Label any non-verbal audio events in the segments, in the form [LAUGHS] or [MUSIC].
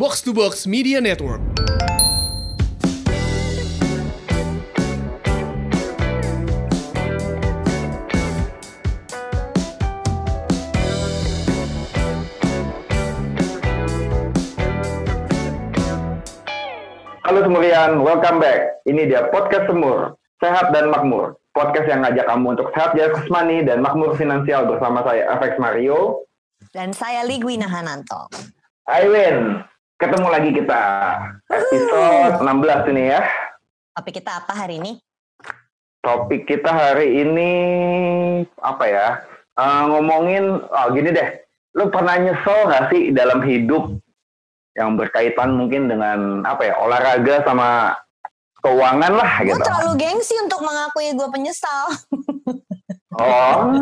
Box to Box Media Network. Halo Semurian, welcome back. Ini dia Podcast Semur, Sehat dan Makmur. Podcast yang ngajak kamu untuk sehat jasmani dan makmur finansial bersama saya, FX Mario. Dan saya Ligwina Hananto. Win, ketemu lagi kita. Episode 16 ini ya. Topik kita apa hari ini? Topik kita hari ini apa ya? Eh, ngomongin, oh gini deh. Lu pernah nyesel gak sih dalam hidup yang berkaitan mungkin dengan apa ya olahraga sama keuangan lah Gue gitu. terlalu gengsi untuk mengakui gue penyesal. [LAUGHS] Oh,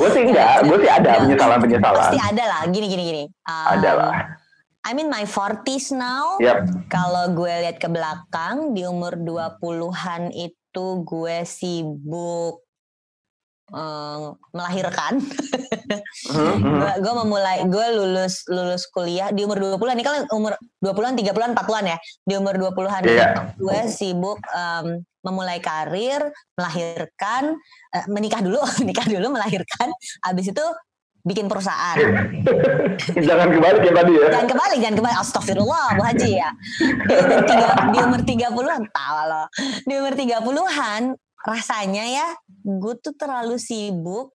gue sih enggak, gue sih ada penyesalan penyesalan. Pasti ada lah, gini gini gini. Um, Ada lah. I'm in my 40s now. Yap. Kalau gue lihat ke belakang, di umur 20-an itu gue sibuk um, melahirkan. Mhm, mhm. gue gue memulai gue lulus lulus kuliah di umur 20-an ini kan umur 20-an 30-an 40-an ya di umur 20-an Iya. gue sibuk em, memulai karir melahirkan eh, menikah dulu [LAUGHS] menikah dulu melahirkan habis itu bikin perusahaan [LAUGHS] Jangan kebalik ya tadi ya. jangan kembali jangan kembali astagfirullah Bu Haji ya [LAUGHS] di umur tiga di umur 30-an tahu loh di umur 30-an rasanya ya gue tuh terlalu sibuk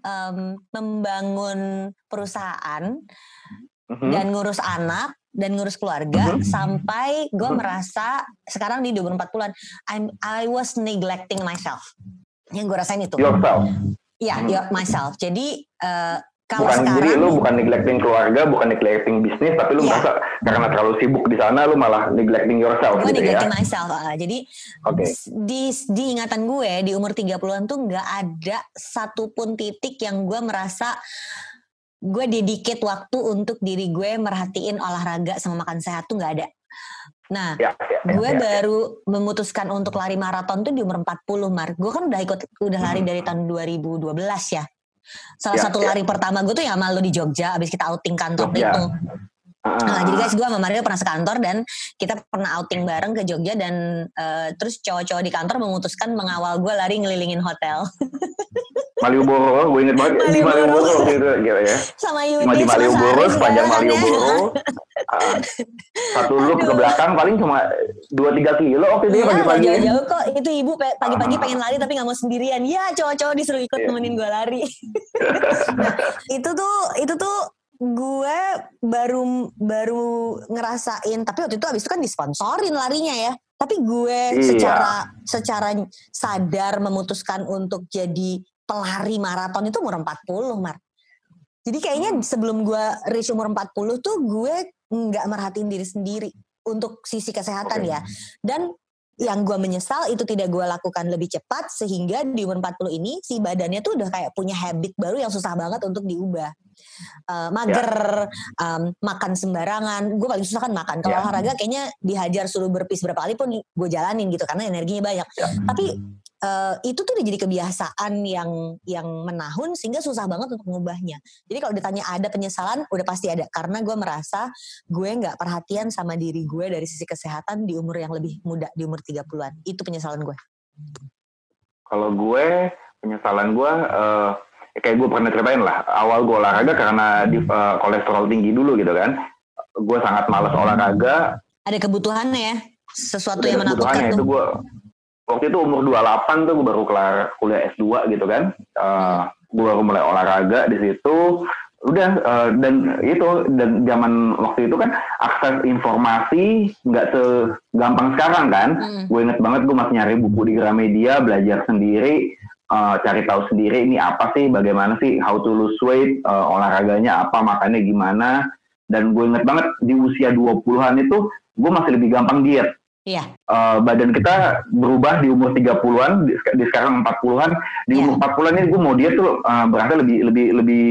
em, membangun perusahaan Mhm. dan ngurus anak dan ngurus keluarga Mhm. sampai gue Mhm. merasa sekarang di 2040-an I'm I was neglecting myself. Yang gue rasain itu. Yourself. Iya, Mhm. ya myself. Jadi eh, kalau Bukan sekarang jadi lu bukan neglecting keluarga, bukan neglecting bisnis, tapi lu Iya. merasa karena terlalu sibuk di sana lu malah neglecting yourself gue gitu ya. neglecting myself. ah. jadi Oke. di di ingatan gue di umur 30-an tuh nggak ada satupun titik yang gue merasa gue dedicate waktu untuk diri gue merhatiin olahraga sama makan sehat tuh nggak ada. Nah, Ya, ya, ya, gue ya. baru memutuskan untuk lari maraton tuh di umur 40 Mar. Gue kan udah ikut udah lari dari tahun 2012 ya. Salah Ya, satu ya. lari pertama gue tuh ya sama lu di Jogja abis kita outing kantor Jogja. itu. Ah, Nah, jadi guys gue sama Mario pernah sekantor dan kita pernah outing bareng ke Jogja dan eh, terus cowok-cowok di kantor memutuskan mengawal gue lari ngelilingin hotel [LAUGHS] Malioboro, gue inget banget di Malioboro. Malioboro waktu itu gitu ya. sama Cuma di Malioboro, sepanjang barengan ya. Malioboro. [LAUGHS] ah, satu loop ke belakang paling cuma 2-3 kilo waktu itu ya Iya, pagi-pagi. ya. jauh-jauh kok. Itu ibu pagi-pagi Ah. pengen lari tapi nggak mau sendirian. Ya, cowok-cowok disuruh ikut Iya. nemenin gue lari. [LAUGHS] itu tuh itu tuh gue baru baru ngerasain tapi waktu itu abis itu kan disponsorin larinya ya tapi gue Iya. secara secara sadar memutuskan untuk jadi pelari maraton itu umur 40 Mar jadi kayaknya Hmm. sebelum gue reach umur 40 tuh gue nggak merhatiin diri sendiri untuk sisi kesehatan Oke. ya dan yang gue menyesal itu tidak gue lakukan lebih cepat sehingga di umur 40 ini si badannya tuh udah kayak punya habit baru yang susah banget untuk diubah. Eh, mager, em, makan sembarangan. Gue paling susah kan makan. Kalau Ya. olahraga kayaknya dihajar suruh berpis berapa kali pun gue jalanin gitu karena energinya banyak. Ya. Tapi eh, itu tuh udah jadi kebiasaan yang yang menahun sehingga susah banget untuk mengubahnya. Jadi kalau ditanya ada penyesalan, udah pasti ada karena gue merasa gue nggak perhatian sama diri gue dari sisi kesehatan di umur yang lebih muda di umur 30-an. Itu penyesalan gue. Kalau gue penyesalan gue eh, kayak gue pernah ceritain lah awal gue olahraga karena di, eh, kolesterol tinggi dulu gitu kan. Gue sangat malas olahraga. Ada kebutuhannya ya, sesuatu Udah yang menakutkan kebutuhannya itu gue waktu itu umur 28 tuh gue baru kelar kuliah S2 gitu kan. Eh, gue baru mulai olahraga di situ. Udah eh, dan itu dan zaman waktu itu kan akses informasi nggak segampang sekarang kan. Hmm. gue inget banget gue masih nyari buku di Gramedia belajar sendiri eh, cari tahu sendiri ini apa sih bagaimana sih how to lose weight eh, olahraganya apa makannya gimana dan gue inget banget di usia 20-an itu gue masih lebih gampang diet Iya. Eh, badan kita berubah di umur 30-an di, di sekarang 40-an di Iya. umur 40-an ini gue mau diet tuh eh, berarti lebih lebih lebih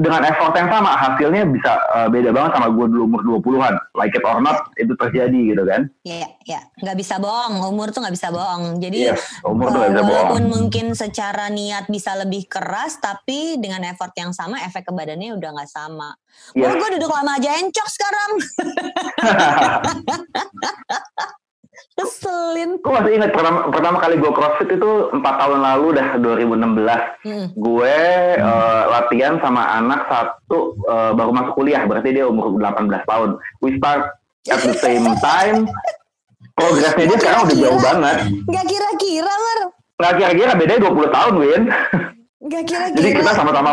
dengan effort yang sama hasilnya bisa uh, beda banget sama gue dulu umur 20-an. Like it or not itu terjadi gitu kan. Iya, iya. Nggak bisa bohong. Umur tuh nggak bisa bohong. Jadi yes, umur tuh gak bisa walaupun bohong. mungkin secara niat bisa lebih keras, tapi dengan effort yang sama, efek ke badannya udah nggak sama. Yes. Wah, gue duduk lama aja encok sekarang. [LAUGHS] [LAUGHS] Keselin. gue masih ingat pertama, pertama kali gue crossfit itu empat tahun lalu dah 2016. Hmm. Gue uh, latihan sama anak satu uh, baru masuk kuliah, berarti dia umur 18 tahun. We start at the same time. Progresnya dia sekarang udah jauh banget. Gak kira-kira, Mar. Nggak kira-kira bedanya 20 tahun, Win. [LAUGHS] Gak kira-kira. Jadi kita sama-sama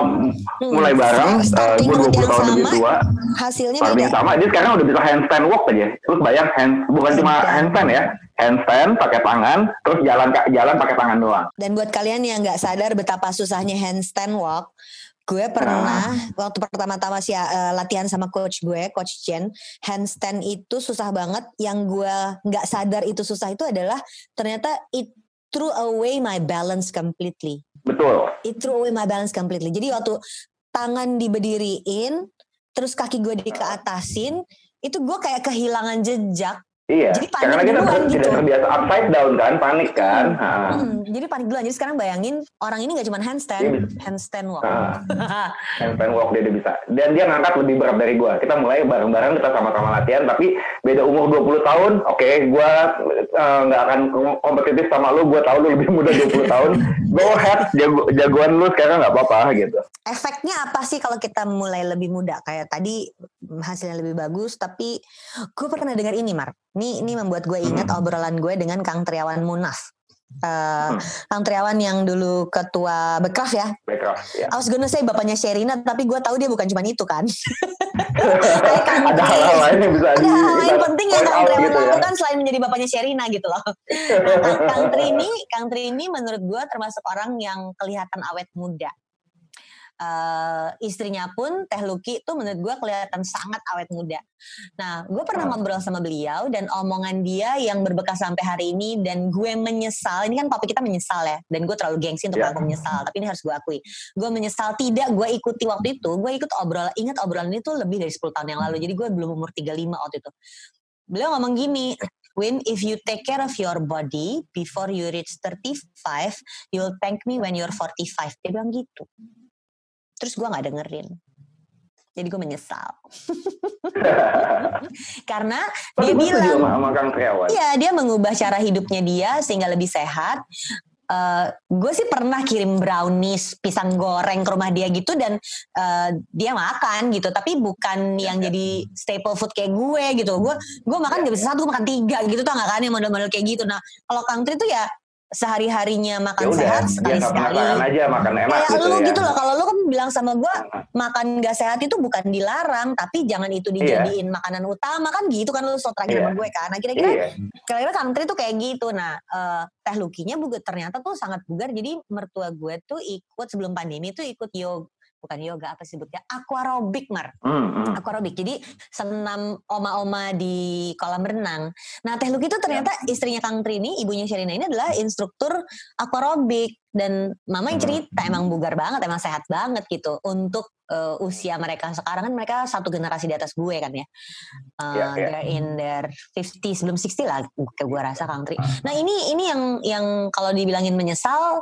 mulai bareng. Uh, Starting gue mood 20 yang tahun lebih sama, tua. Hasilnya beda. sama. Dia sekarang udah bisa handstand walk aja. Terus bayang hand, bukan cuma handstand ya. Handstand pakai tangan, terus jalan jalan pakai tangan doang. Dan buat kalian yang nggak sadar betapa susahnya handstand walk, gue pernah waktu pertama-tama sih eh, latihan sama coach gue, coach Jen, handstand itu susah banget. Yang gue nggak sadar itu susah itu adalah ternyata it threw away my balance completely. Betul. It threw away my balance completely. Jadi waktu tangan diberdiriin, terus kaki gue dikeatasin, itu gue kayak kehilangan jejak. Iya. Jadi panik Karena kita duluan tidak gitu. terbiasa upside down kan, panik kan. Ha. Hmm, jadi panik duluan. Jadi sekarang bayangin orang ini nggak cuma handstand, bisa. handstand walk. Ha. [LAUGHS] handstand walk dia, dia bisa. Dan dia ngangkat lebih berat dari gua. Kita mulai bareng-bareng, kita sama-sama latihan. Tapi beda umur 20 tahun, oke, gua eh, nggak akan kom- kompetitif sama lu. Gua tahu lu lebih muda 20 [LAUGHS] tahun. Go ahead, jago, jagoan lu sekarang nggak apa-apa gitu. efeknya apa sih kalau kita mulai lebih muda kayak tadi hasilnya lebih bagus tapi gue pernah dengar ini Mar ini ini membuat gue ingat obrolan gue dengan Kang Triawan Munaf Eh, Hmm. Kang Triawan yang dulu ketua Bekraf ya Background, ya. I was gonna say bapaknya Sherina tapi gue tahu dia bukan cuma itu kan [LAUGHS] Kang Ada hal-hal lain yang bisa ada hal lain penting yang Kang Triawan gitu ya. lakukan selain menjadi bapaknya Sherina gitu loh. Nah, Kang Tri ini, Kang Tri ini menurut gue termasuk orang yang kelihatan awet muda. Eh, istrinya pun Teh Luki tuh menurut gue kelihatan sangat awet muda. Nah, gue pernah Ah. ngobrol sama beliau dan omongan dia yang berbekas sampai hari ini dan gue menyesal. Ini kan topik kita menyesal ya, dan gue terlalu gengsi untuk Ya. aku menyesal. Tapi ini harus gue akui. Gue menyesal tidak gue ikuti waktu itu. Gue ikut obrol, ingat obrolan ini tuh lebih dari 10 tahun yang lalu. Jadi gue belum umur 35 waktu itu. Beliau ngomong gini, Win, if you take care of your body before you reach 35, you'll thank me when you're 45. Dia bilang gitu. Terus gue gak dengerin. Jadi gue menyesal. [LAUGHS] Karena Tapi dia bilang, sama, Kang. Iya, dia mengubah cara hidupnya dia sehingga lebih sehat. Eh, gue sih pernah kirim brownies, pisang goreng ke rumah dia gitu dan eh, dia makan gitu. Tapi bukan yang jadi staple food kayak gue gitu. Gue gue makan gak bisa satu, gue makan tiga gitu tau gak kan yang model-model kayak gitu. Nah kalau country tuh ya sehari harinya Ya makan udah, sehat sekali biasa sekali. makan aja, makan enak Kayak gitu lu ya. gitu loh. Kalau lu kan bilang sama gue makan gak sehat itu bukan dilarang, tapi jangan itu dijadiin makanan utama kan gitu kan lu so terakhir Iya. sama gue kan. Nah kira-kira Iya. kira-kira country tuh kayak gitu. Nah, eh, teh lukinya juga ternyata tuh sangat bugar. Jadi mertua gue tuh ikut sebelum pandemi tuh ikut yoga, bukan yoga apa sih sebutnya, aquarobic mar, Hmm, hmm. aquarobic. Jadi senam oma-oma di kolam renang. Nah, teh luki tuh ternyata istrinya Kang Tri ini, ibunya Sherina ini adalah instruktur aquarobic dan mama yang Hmm. cerita emang bugar banget, emang sehat banget gitu untuk eh, usia mereka sekarang kan mereka satu generasi di atas gue kan ya. Uh, Iya, iya. They're in their 50 sebelum 60 lah gue rasa Kang Tri. Nah ini ini yang yang kalau dibilangin menyesal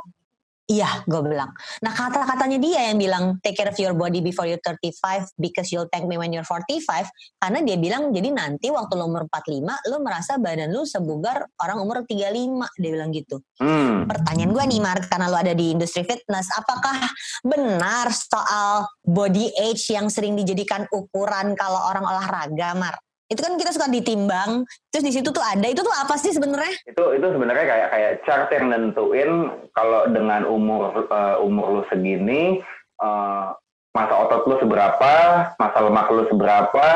Iya, gue bilang. Nah kata-katanya dia yang bilang take care of your body before you're 35 because you'll thank me when you're 45. Karena dia bilang jadi nanti waktu lo umur 45 lo merasa badan lo sebugar orang umur 35. Dia bilang gitu. Hmm. Pertanyaan gue nih Mark, karena lo ada di industri fitness, apakah benar soal body age yang sering dijadikan ukuran kalau orang olahraga, Mar? Itu kan kita suka ditimbang, terus di situ tuh ada, itu tuh apa sih sebenarnya? itu itu sebenarnya kayak kayak chart yang nentuin kalau dengan umur eh, umur lu segini eh, masa otot lu seberapa masa lemak lu seberapa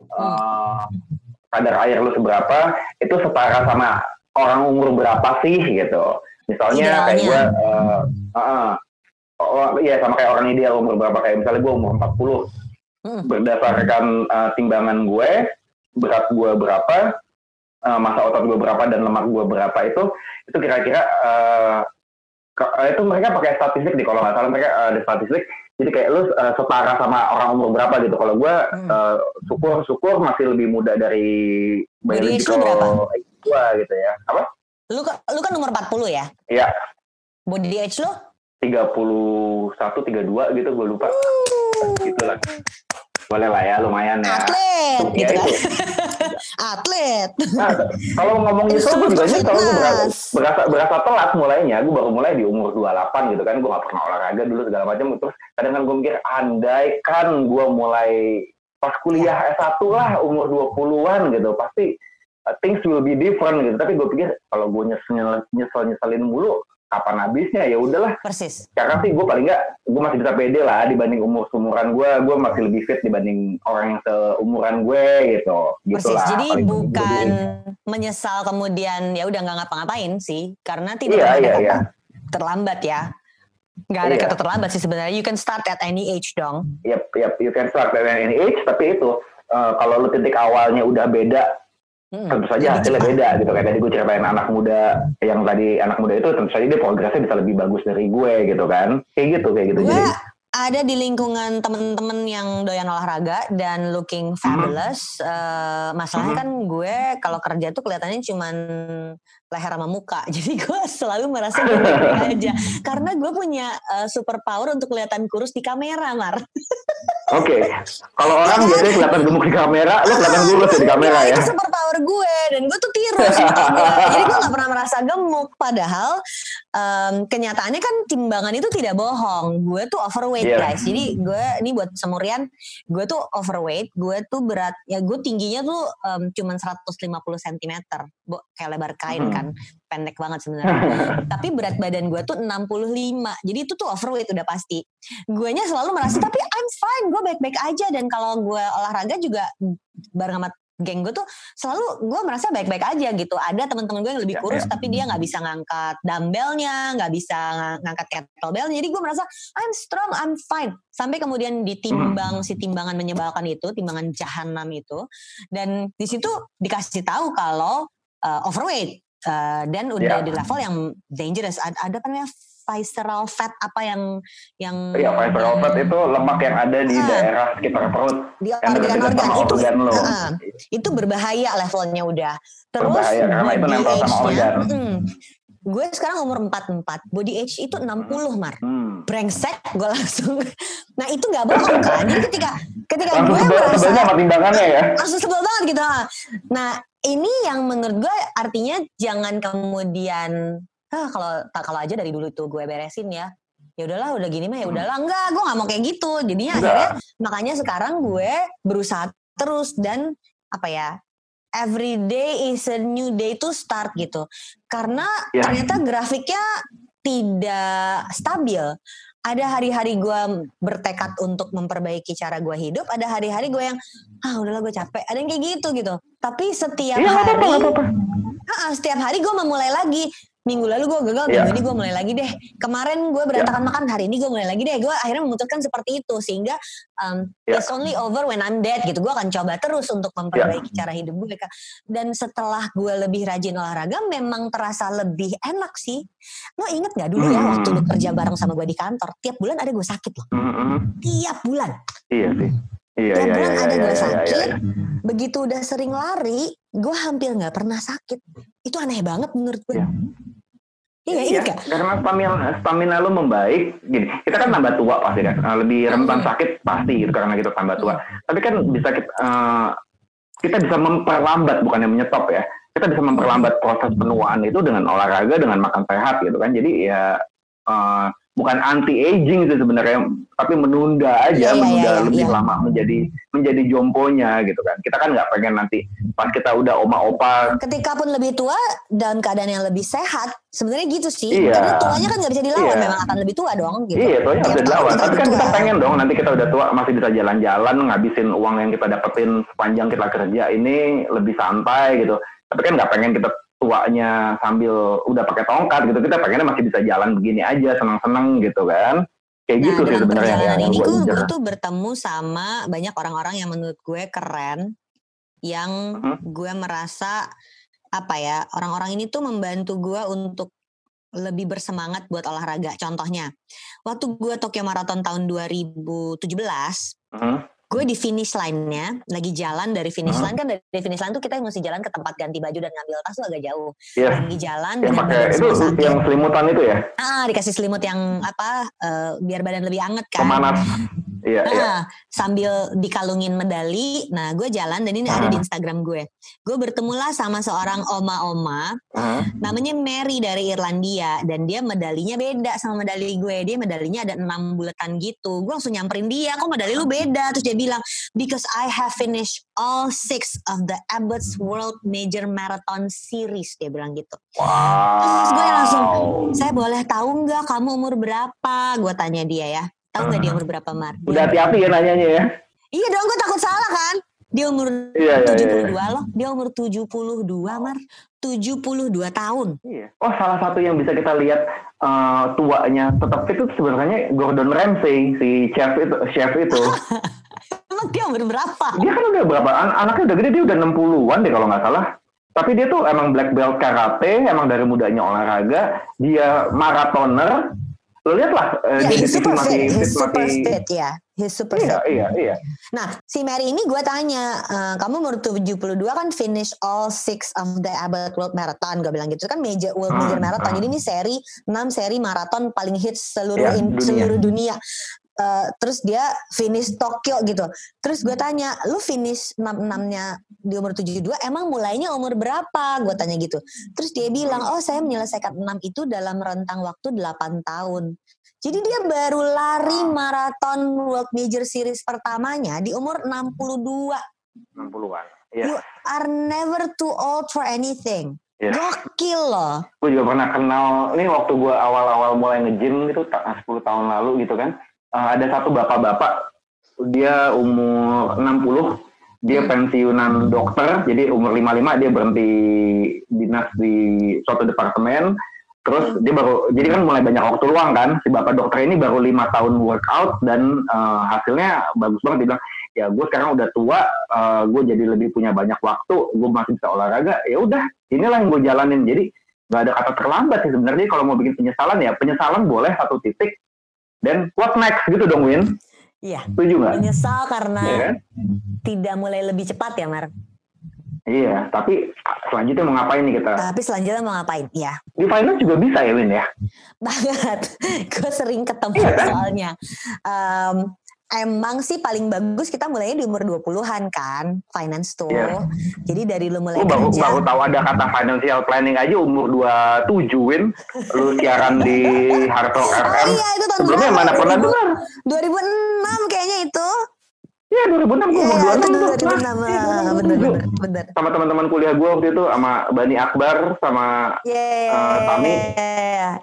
eh, kadar air lu seberapa itu setara sama orang umur berapa sih gitu misalnya kayak Idealnya. gue eh, eh, oh, iya sama kayak orang ideal umur berapa kayak misalnya gue umur 40 Hmm. berdasarkan eh, timbangan gue berat gue berapa eh, masa otot gue berapa dan lemak gue berapa itu itu kira-kira eh, itu mereka pakai statistik di kalau nggak salah mereka eh, ada statistik. Jadi kayak lu uh, setara sama orang umur berapa gitu. Kalau gue hmm. uh, syukur syukur masih lebih muda dari biological berapa? gue gitu ya. Apa? Lu lu kan nomor 40 ya? Iya. Body age lu? 31 32 gitu gue lupa. Uh. gitu lah boleh lah ya lumayan ya atlet gitu kan atlet nah, kalau ngomong itu gue juga sih kalau gue berasa, berasa berasa telat mulainya gue baru mulai di umur 28 gitu kan gue gak pernah olahraga dulu segala macam terus kadang kan gue mikir andai kan gue mulai pas kuliah S1 lah umur 20-an gitu pasti uh, things will be different gitu tapi gue pikir kalau gue nyesel nyesel nyeselin mulu kapan habisnya? Ya udahlah. Persis. Karena sih gue paling nggak gue masih bisa pede lah dibanding umur umuran gue gue masih lebih fit dibanding orang yang seumuran gue gitu. Persis. Lah, jadi bukan menyesal kemudian ya udah nggak ngapa-ngapain sih karena tidak iya, ada iya, iya. terlambat ya. Nggak ada iya. kata terlambat sih sebenarnya. You can start at any age dong. Yep yep. You can start at any age tapi itu uh, kalau lu titik awalnya udah beda Hmm, tentu saja hasilnya beda gitu kayak tadi gue ceritain anak muda yang tadi anak muda itu tentu saja dia progresnya bisa lebih bagus dari gue gitu kan kayak gitu kayak gitu gue jadi ada di lingkungan temen-temen yang doyan olahraga dan looking fabulous. Hmm. Uh, masalahnya hmm. kan gue kalau kerja tuh kelihatannya cuman leher sama muka. [LAUGHS] Jadi gue selalu merasa gue [LAUGHS] aja. Karena gue punya uh, super power untuk kelihatan kurus di kamera, Mar. [LAUGHS] Oke. Okay. Kalau orang iya. biasanya kelihatan gemuk di kamera, lo kelihatan kurus ya di kamera ya. Itu super power gue dan gue tuh tirus Jadi gue gak pernah merasa gemuk. Padahal um, kenyataannya kan timbangan itu tidak bohong. Gue tuh overweight yeah. guys. Jadi gue ini buat semurian, gue tuh overweight. Gue tuh berat, ya gue tingginya tuh um, cuman 150 cm. Bo, kayak lebar kain hmm. Kan. Pendek banget sebenarnya. [LAUGHS] tapi berat badan gue tuh 65. Jadi itu tuh overweight udah pasti. Gue nya selalu merasa, tapi I'm fine. Gue baik-baik aja. Dan kalau gue olahraga juga bareng sama geng gue tuh selalu gue merasa baik-baik aja gitu. Ada teman-teman gue yang lebih ya, kurus ya, ya. tapi dia nggak bisa ngangkat dumbbellnya, nggak bisa ngangkat kettlebellnya. Jadi gue merasa I'm strong, I'm fine. Sampai kemudian ditimbang si timbangan menyebalkan itu, timbangan jahanam itu, dan di situ dikasih tahu kalau uh, overweight uh, dan udah yeah. di level yang dangerous. Ada, ada apa namanya visceral fat apa yang yang Iya, visceral fat itu lemak yang ada di uh, daerah sekitar perut. Di organ-organ itu organ lo. Uh, itu berbahaya levelnya udah. Terus berbahaya karena itu nempel sama organ. Hmm, gue sekarang umur 44, body age itu 60 Mar. Hmm. Brengsek gue langsung. [LAUGHS] Nah itu gak bohong kan. Jadi ketika ketika langsung gue sebel, merasa. sama timbangannya ya. [LAUGHS] Langsung sebel banget gitu. Nah ini yang menurut gue artinya jangan kemudian ah kalau kalau aja dari dulu tuh gue beresin ya ya udahlah udah gini mah ya hmm. udahlah enggak gue nggak mau kayak gitu jadinya enggak. akhirnya makanya sekarang gue berusaha terus dan apa ya every day is a new day to start gitu karena ya. ternyata grafiknya tidak stabil ada hari-hari gue bertekad untuk memperbaiki cara gue hidup ada hari-hari gue yang ah udahlah gue capek. Ada yang kayak gitu gitu. Tapi setiap ya, hari apa -apa. Ah, setiap hari gue memulai lagi minggu lalu gue gagal yeah. ini gue mulai lagi deh kemarin gue berantakan yeah. makan hari ini gue mulai lagi deh gue akhirnya memutuskan seperti itu sehingga um, yeah. it's only over when I'm dead gitu gue akan coba terus untuk memperbaiki yeah. cara hidup gue dan setelah gue lebih rajin olahraga memang terasa lebih enak sih lo inget gak dulu ya mm. waktu lo kerja bareng sama gue di kantor tiap bulan ada gue sakit loh mm -hmm. tiap bulan iya sih Iya, tiap iya, bulan iya, ada iya, gue iya, sakit, iya, iya. begitu udah sering lari, gue hampir nggak pernah sakit. Itu aneh banget menurut gue. Iya. Iya, iya, iya karena stamina stamina lu membaik, gini, kita kan tambah tua pasti kan, eh, lebih rentan sakit pasti gitu karena kita tambah tua. Tapi kan bisa kita, uh, kita bisa memperlambat bukannya menyetop ya, kita bisa memperlambat proses penuaan itu dengan olahraga, dengan makan sehat gitu kan. Jadi ya uh, bukan anti aging sih sebenarnya tapi menunda aja yeah, iya, menunda yeah, yeah, lebih yeah. lama menjadi menjadi jomponya gitu kan. Kita kan nggak pengen nanti pas kita udah oma opa ketika pun lebih tua dalam keadaan yang lebih sehat sebenarnya gitu sih. Iya. karena tuanya kan nggak bisa dilawan iya. memang akan lebih tua dong gitu. Iya tuanya nggak bisa dilawan. tapi kan kita pengen dong nanti kita udah tua masih bisa jalan-jalan ngabisin uang yang kita dapetin sepanjang kita kerja ini lebih santai gitu. Tapi kan nggak pengen kita tuanya sambil udah pakai tongkat gitu kita pengennya masih bisa jalan begini aja senang-senang gitu kan kayak nah, gitu sih sebenarnya yang ini gue, gue tuh bertemu sama banyak orang-orang yang menurut gue keren yang hmm? gue merasa apa ya orang-orang ini tuh membantu gue untuk lebih bersemangat buat olahraga. Contohnya, waktu gue Tokyo Marathon tahun 2017, Hmm. Gue di finish line-nya lagi jalan dari finish line kan dari finish line tuh kita mesti jalan ke tempat ganti baju dan ngambil tas tuh agak jauh. Iya. Lagi jalan Yang pakai itu sakit. yang selimutan itu ya, Ah, dikasih selimut yang apa eh, biar badan lebih anget kan. pemanas. Iya, iya. Ah, sambil dikalungin medali. Nah, gue jalan dan ini ada di Instagram gue. Gue bertemulah sama seorang oma-oma Hmm. namanya Mary dari Irlandia dan dia medalinya beda sama medali gue. Dia medalinya ada enam buletan gitu. Gue langsung nyamperin dia, kok medali lu beda? Terus dia bilang, because I have finished all six of the Abbott's World Major Marathon Series. Dia bilang gitu. Terus gue langsung, saya boleh tahu nggak kamu umur berapa? Gue tanya dia ya. Tahu nggak dia umur berapa, Mar? Dia Udah hati-hati ya nanyanya ya. Iya dong, gue takut salah kan. Dia umur Iya, iya, iya. 72 loh. Dia umur 72, Mar. 72 tahun. Iya. Oh, salah satu yang bisa kita lihat eh, tuanya tetap fit itu sebenarnya Gordon Ramsay, si chef itu, chef itu. [LAUGHS] Emang dia umur berapa? dia kan udah berapa? An- anaknya udah gede, dia udah 60-an deh kalau nggak salah. Tapi dia tuh emang black belt karate, emang dari mudanya olahraga, dia maratoner. Lo lihat lah, eh, Ya, dia super masih fit. He's super masih... fit, ya. He's super Iya, fit. iya, iya. Nah, si Mary ini gue tanya, "Eh, kamu umur 72 kan finish all six of the Abbott World Marathon. Gue bilang gitu kan major World Hmm, Major Marathon. hmm. Jadi ini seri 6 seri maraton paling hits seluruh Ya, in- dunia. seluruh dunia. Eh, terus dia finish Tokyo gitu. Terus gue tanya, lu finish 6-6-nya di umur 72, emang mulainya umur berapa? Gue tanya gitu. Terus dia bilang, oh saya menyelesaikan 6 itu dalam rentang waktu 8 tahun. Jadi dia baru lari maraton World Major Series pertamanya di umur 62. 60-an. Iya. You are never too old for anything. Iya. Gokil loh. gue juga pernah kenal ini waktu gue awal-awal mulai nge-gym gitu ta- 10 tahun lalu gitu kan Eh, ada satu bapak-bapak dia umur 60 dia Hmm. pensiunan dokter jadi umur 55 dia berhenti dinas di suatu departemen. Terus dia baru jadi kan mulai banyak waktu luang kan si bapak dokter ini baru lima tahun workout dan eh, hasilnya bagus banget. Dia bilang ya gue sekarang udah tua gue jadi lebih punya banyak waktu gue masih bisa olahraga ya udah inilah yang gue jalanin. Jadi nggak ada kata terlambat sih sebenarnya kalau mau bikin penyesalan ya. Penyesalan boleh satu titik dan what next gitu dong Win Iya. setuju nggak Menyesal karena Iya kan? tidak mulai lebih cepat ya, Mar. iya tapi selanjutnya mau ngapain nih kita Tapi selanjutnya mau ngapain? Iya. di finance juga bisa ya Win ya banget. [LAUGHS] Gue sering ketemu Iya kan? soalnya. Em, emang sih paling bagus kita mulainya di umur 20-an kan, finance tuh. Iya. Jadi dari lu mulai Gue baru, kerja. baru tahu ada kata financial planning aja umur 27 Win lu siaran di Hard Rock [LAUGHS] Oh FM iya itu tahun sebelumnya mana pernah 2000 dengar 2006 kayaknya itu. Iya 2006 gue Iya, umur iya, itu 26 tuh. 2006. Nah, ah, iya, Bener, 27. bener, bener. Sama teman-teman kuliah gue waktu itu sama Bani Akbar sama Iya. Eh, Tami.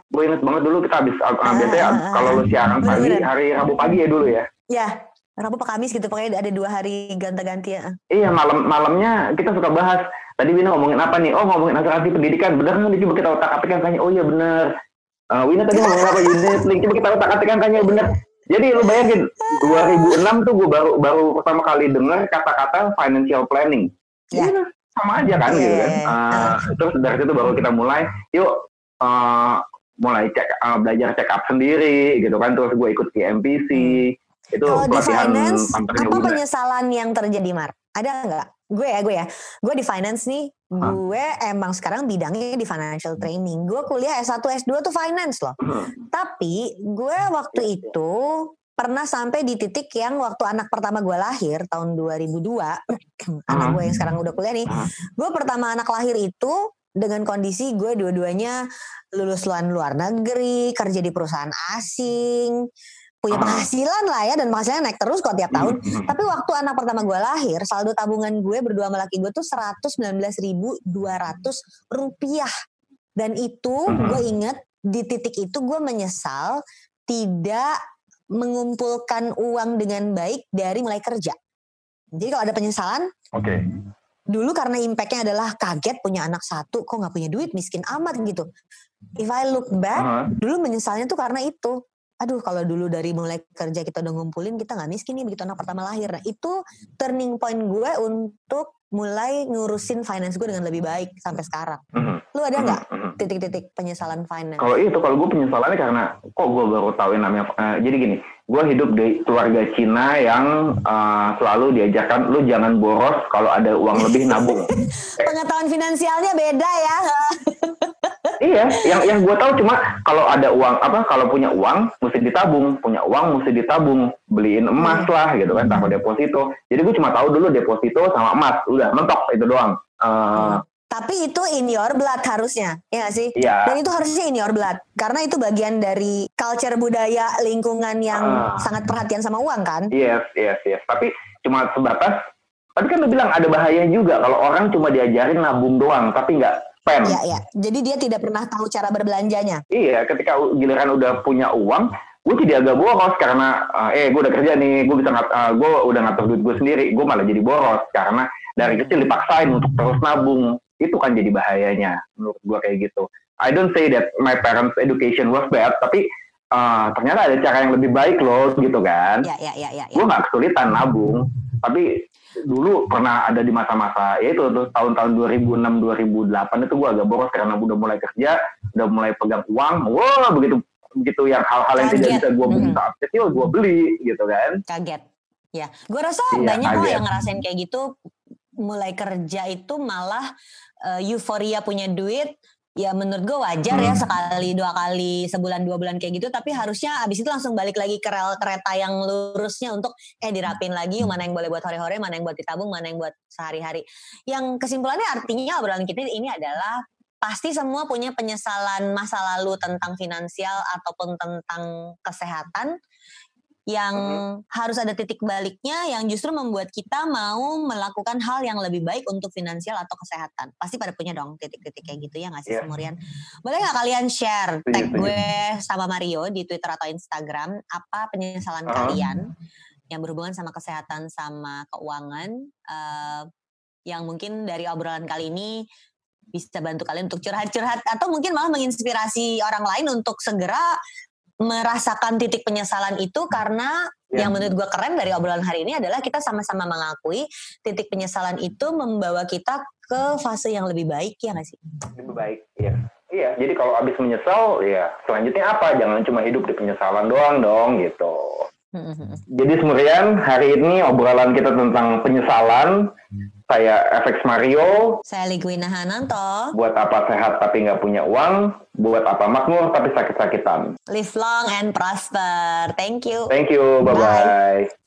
gue inget banget dulu kita habis uh, Ah, biasanya ah, ah, kalau lu siaran bener, pagi hari Rabu pagi ya dulu ya. Ya, Rabu apa Kamis gitu pokoknya ada dua hari ganti-ganti ya. Iya malam malamnya kita suka bahas. Tadi Wina ngomongin apa nih? Oh ngomongin asuransi pendidikan. Bener kan? Coba kita otak atik tanya. Oh iya bener. Uh, Wina tadi ngomongin apa unit link? Coba kita otak atik tanya bener. Jadi lu bayangin 2006 tuh gue baru baru pertama kali dengar kata-kata financial planning. Ya. Iya, sama aja kan Iya, gitu kan. iya. Uh, terus dari situ baru kita mulai. Yuk uh, mulai cek uh, belajar check up sendiri gitu kan. Terus gue ikut di MPC. Itu Kalau di finance, apa penyesalan yang terjadi, Mar? Ada nggak? Gue ya, gue ya. Gue di finance nih, Hah? gue emang sekarang bidangnya di financial training. Gue kuliah S1, S2 tuh finance loh. Hmm. Tapi gue waktu Iya, itu pernah sampai di titik yang waktu anak pertama gue lahir tahun 2002, [CLEARS THROAT] anak Hmm. gue yang sekarang udah kuliah nih, Hmm. gue pertama anak lahir itu dengan kondisi gue dua-duanya lulus luar luar negeri, kerja di perusahaan asing, punya Ah. penghasilan lah ya dan penghasilannya naik terus kok tiap tahun. Hmm. Tapi waktu anak pertama gue lahir, saldo tabungan gue berdua sama laki gue tuh 119.200 rupiah. Dan itu Mhm. gue inget di titik itu gue menyesal tidak mengumpulkan uang dengan baik dari mulai kerja. Jadi kalau ada penyesalan, Oke. dulu karena impactnya adalah kaget punya anak satu, kok nggak punya duit, miskin amat gitu. If I look back, Aha. dulu menyesalnya tuh karena itu aduh kalau dulu dari mulai kerja kita udah ngumpulin kita nggak miskin nih begitu anak pertama lahir. Nah itu turning point gue untuk mulai ngurusin finance gue dengan lebih baik sampai sekarang. Mm-hmm. Lu ada nggak mm-hmm. titik-titik penyesalan finance? Kalau itu, kalau gue penyesalannya karena kok gue baru tahu namanya. Uh, jadi gini, gue hidup di keluarga Cina yang uh, selalu diajarkan lu jangan boros kalau ada uang lebih nabung. [LAUGHS] Pengetahuan finansialnya beda ya. [LAUGHS] iya, yang yang gue tahu cuma kalau ada uang apa kalau punya uang mesti ditabung, punya uang mesti ditabung, beliin emas hmm. lah gitu kan, taruh deposito. Jadi gue cuma tahu dulu deposito sama emas, udah mentok itu doang. Uh, tapi itu in your blood harusnya, ya gak sih? Iya. Dan itu harusnya in your blood, karena itu bagian dari culture budaya lingkungan yang uh, sangat perhatian sama uang kan? Yes, yes, yes. Tapi cuma sebatas. Tapi kan lu bilang ada bahaya juga kalau orang cuma diajarin nabung doang, tapi nggak spend. Iya, iya. Jadi dia tidak pernah tahu cara berbelanjanya. Iya, ketika giliran udah punya uang, gue jadi agak boros karena uh, eh gue udah kerja nih, gue bisa ngat, uh, gue udah ngatur duit gue sendiri, gue malah jadi boros karena dari kecil dipaksain untuk terus nabung. Itu kan jadi bahayanya menurut gue kayak gitu. I don't say that my parents' education was bad, tapi uh, ternyata ada cara yang lebih baik loh gitu kan. Iya, iya, iya. Ya, ya. Gue gak kesulitan nabung, tapi dulu pernah ada di masa-masa ya itu tuh tahun-tahun 2006 2008 itu gue agak boros karena udah mulai kerja udah mulai pegang uang wah begitu begitu yang hal-hal yang tidak bisa gue beli saat kecil gue beli gitu kan. Kaget. Ya gue rasa iya, banyak kok yang ngerasain kayak gitu mulai kerja itu malah uh, euforia punya duit ya menurut gue wajar ya, hmm. ya sekali dua kali sebulan dua bulan kayak gitu. Tapi harusnya abis itu langsung balik lagi ke rel kereta yang lurusnya untuk eh dirapin lagi mana yang boleh buat hore-hore mana yang buat ditabung mana yang buat sehari-hari. Yang kesimpulannya artinya obrolan kita ini adalah pasti semua punya penyesalan masa lalu tentang finansial ataupun tentang kesehatan yang mm-hmm. harus ada titik baliknya yang justru membuat kita mau melakukan hal yang lebih baik untuk finansial atau kesehatan. Pasti pada punya dong titik-titik kayak gitu ya nggak sih yeah. Semurian? Boleh nggak kalian share tag gue sama Mario di Twitter atau Instagram apa penyesalan uh. kalian yang berhubungan sama kesehatan sama keuangan uh, yang mungkin dari obrolan kali ini bisa bantu kalian untuk curhat-curhat atau mungkin malah menginspirasi orang lain untuk segera merasakan titik penyesalan itu karena yeah. yang menurut gue keren dari obrolan hari ini adalah kita sama-sama mengakui titik penyesalan itu membawa kita ke fase yang lebih baik ya nggak sih? Lebih baik, iya. Iya, jadi kalau abis menyesal, ya selanjutnya apa? Jangan cuma hidup di penyesalan doang dong gitu. Jadi semurian hari ini obrolan kita tentang penyesalan. Saya FX Mario. Saya Ligwina Hananto. Buat apa sehat tapi nggak punya uang? Buat apa makmur tapi sakit-sakitan? Live long and prosper. Thank you. Thank you. Bye-bye. Bye.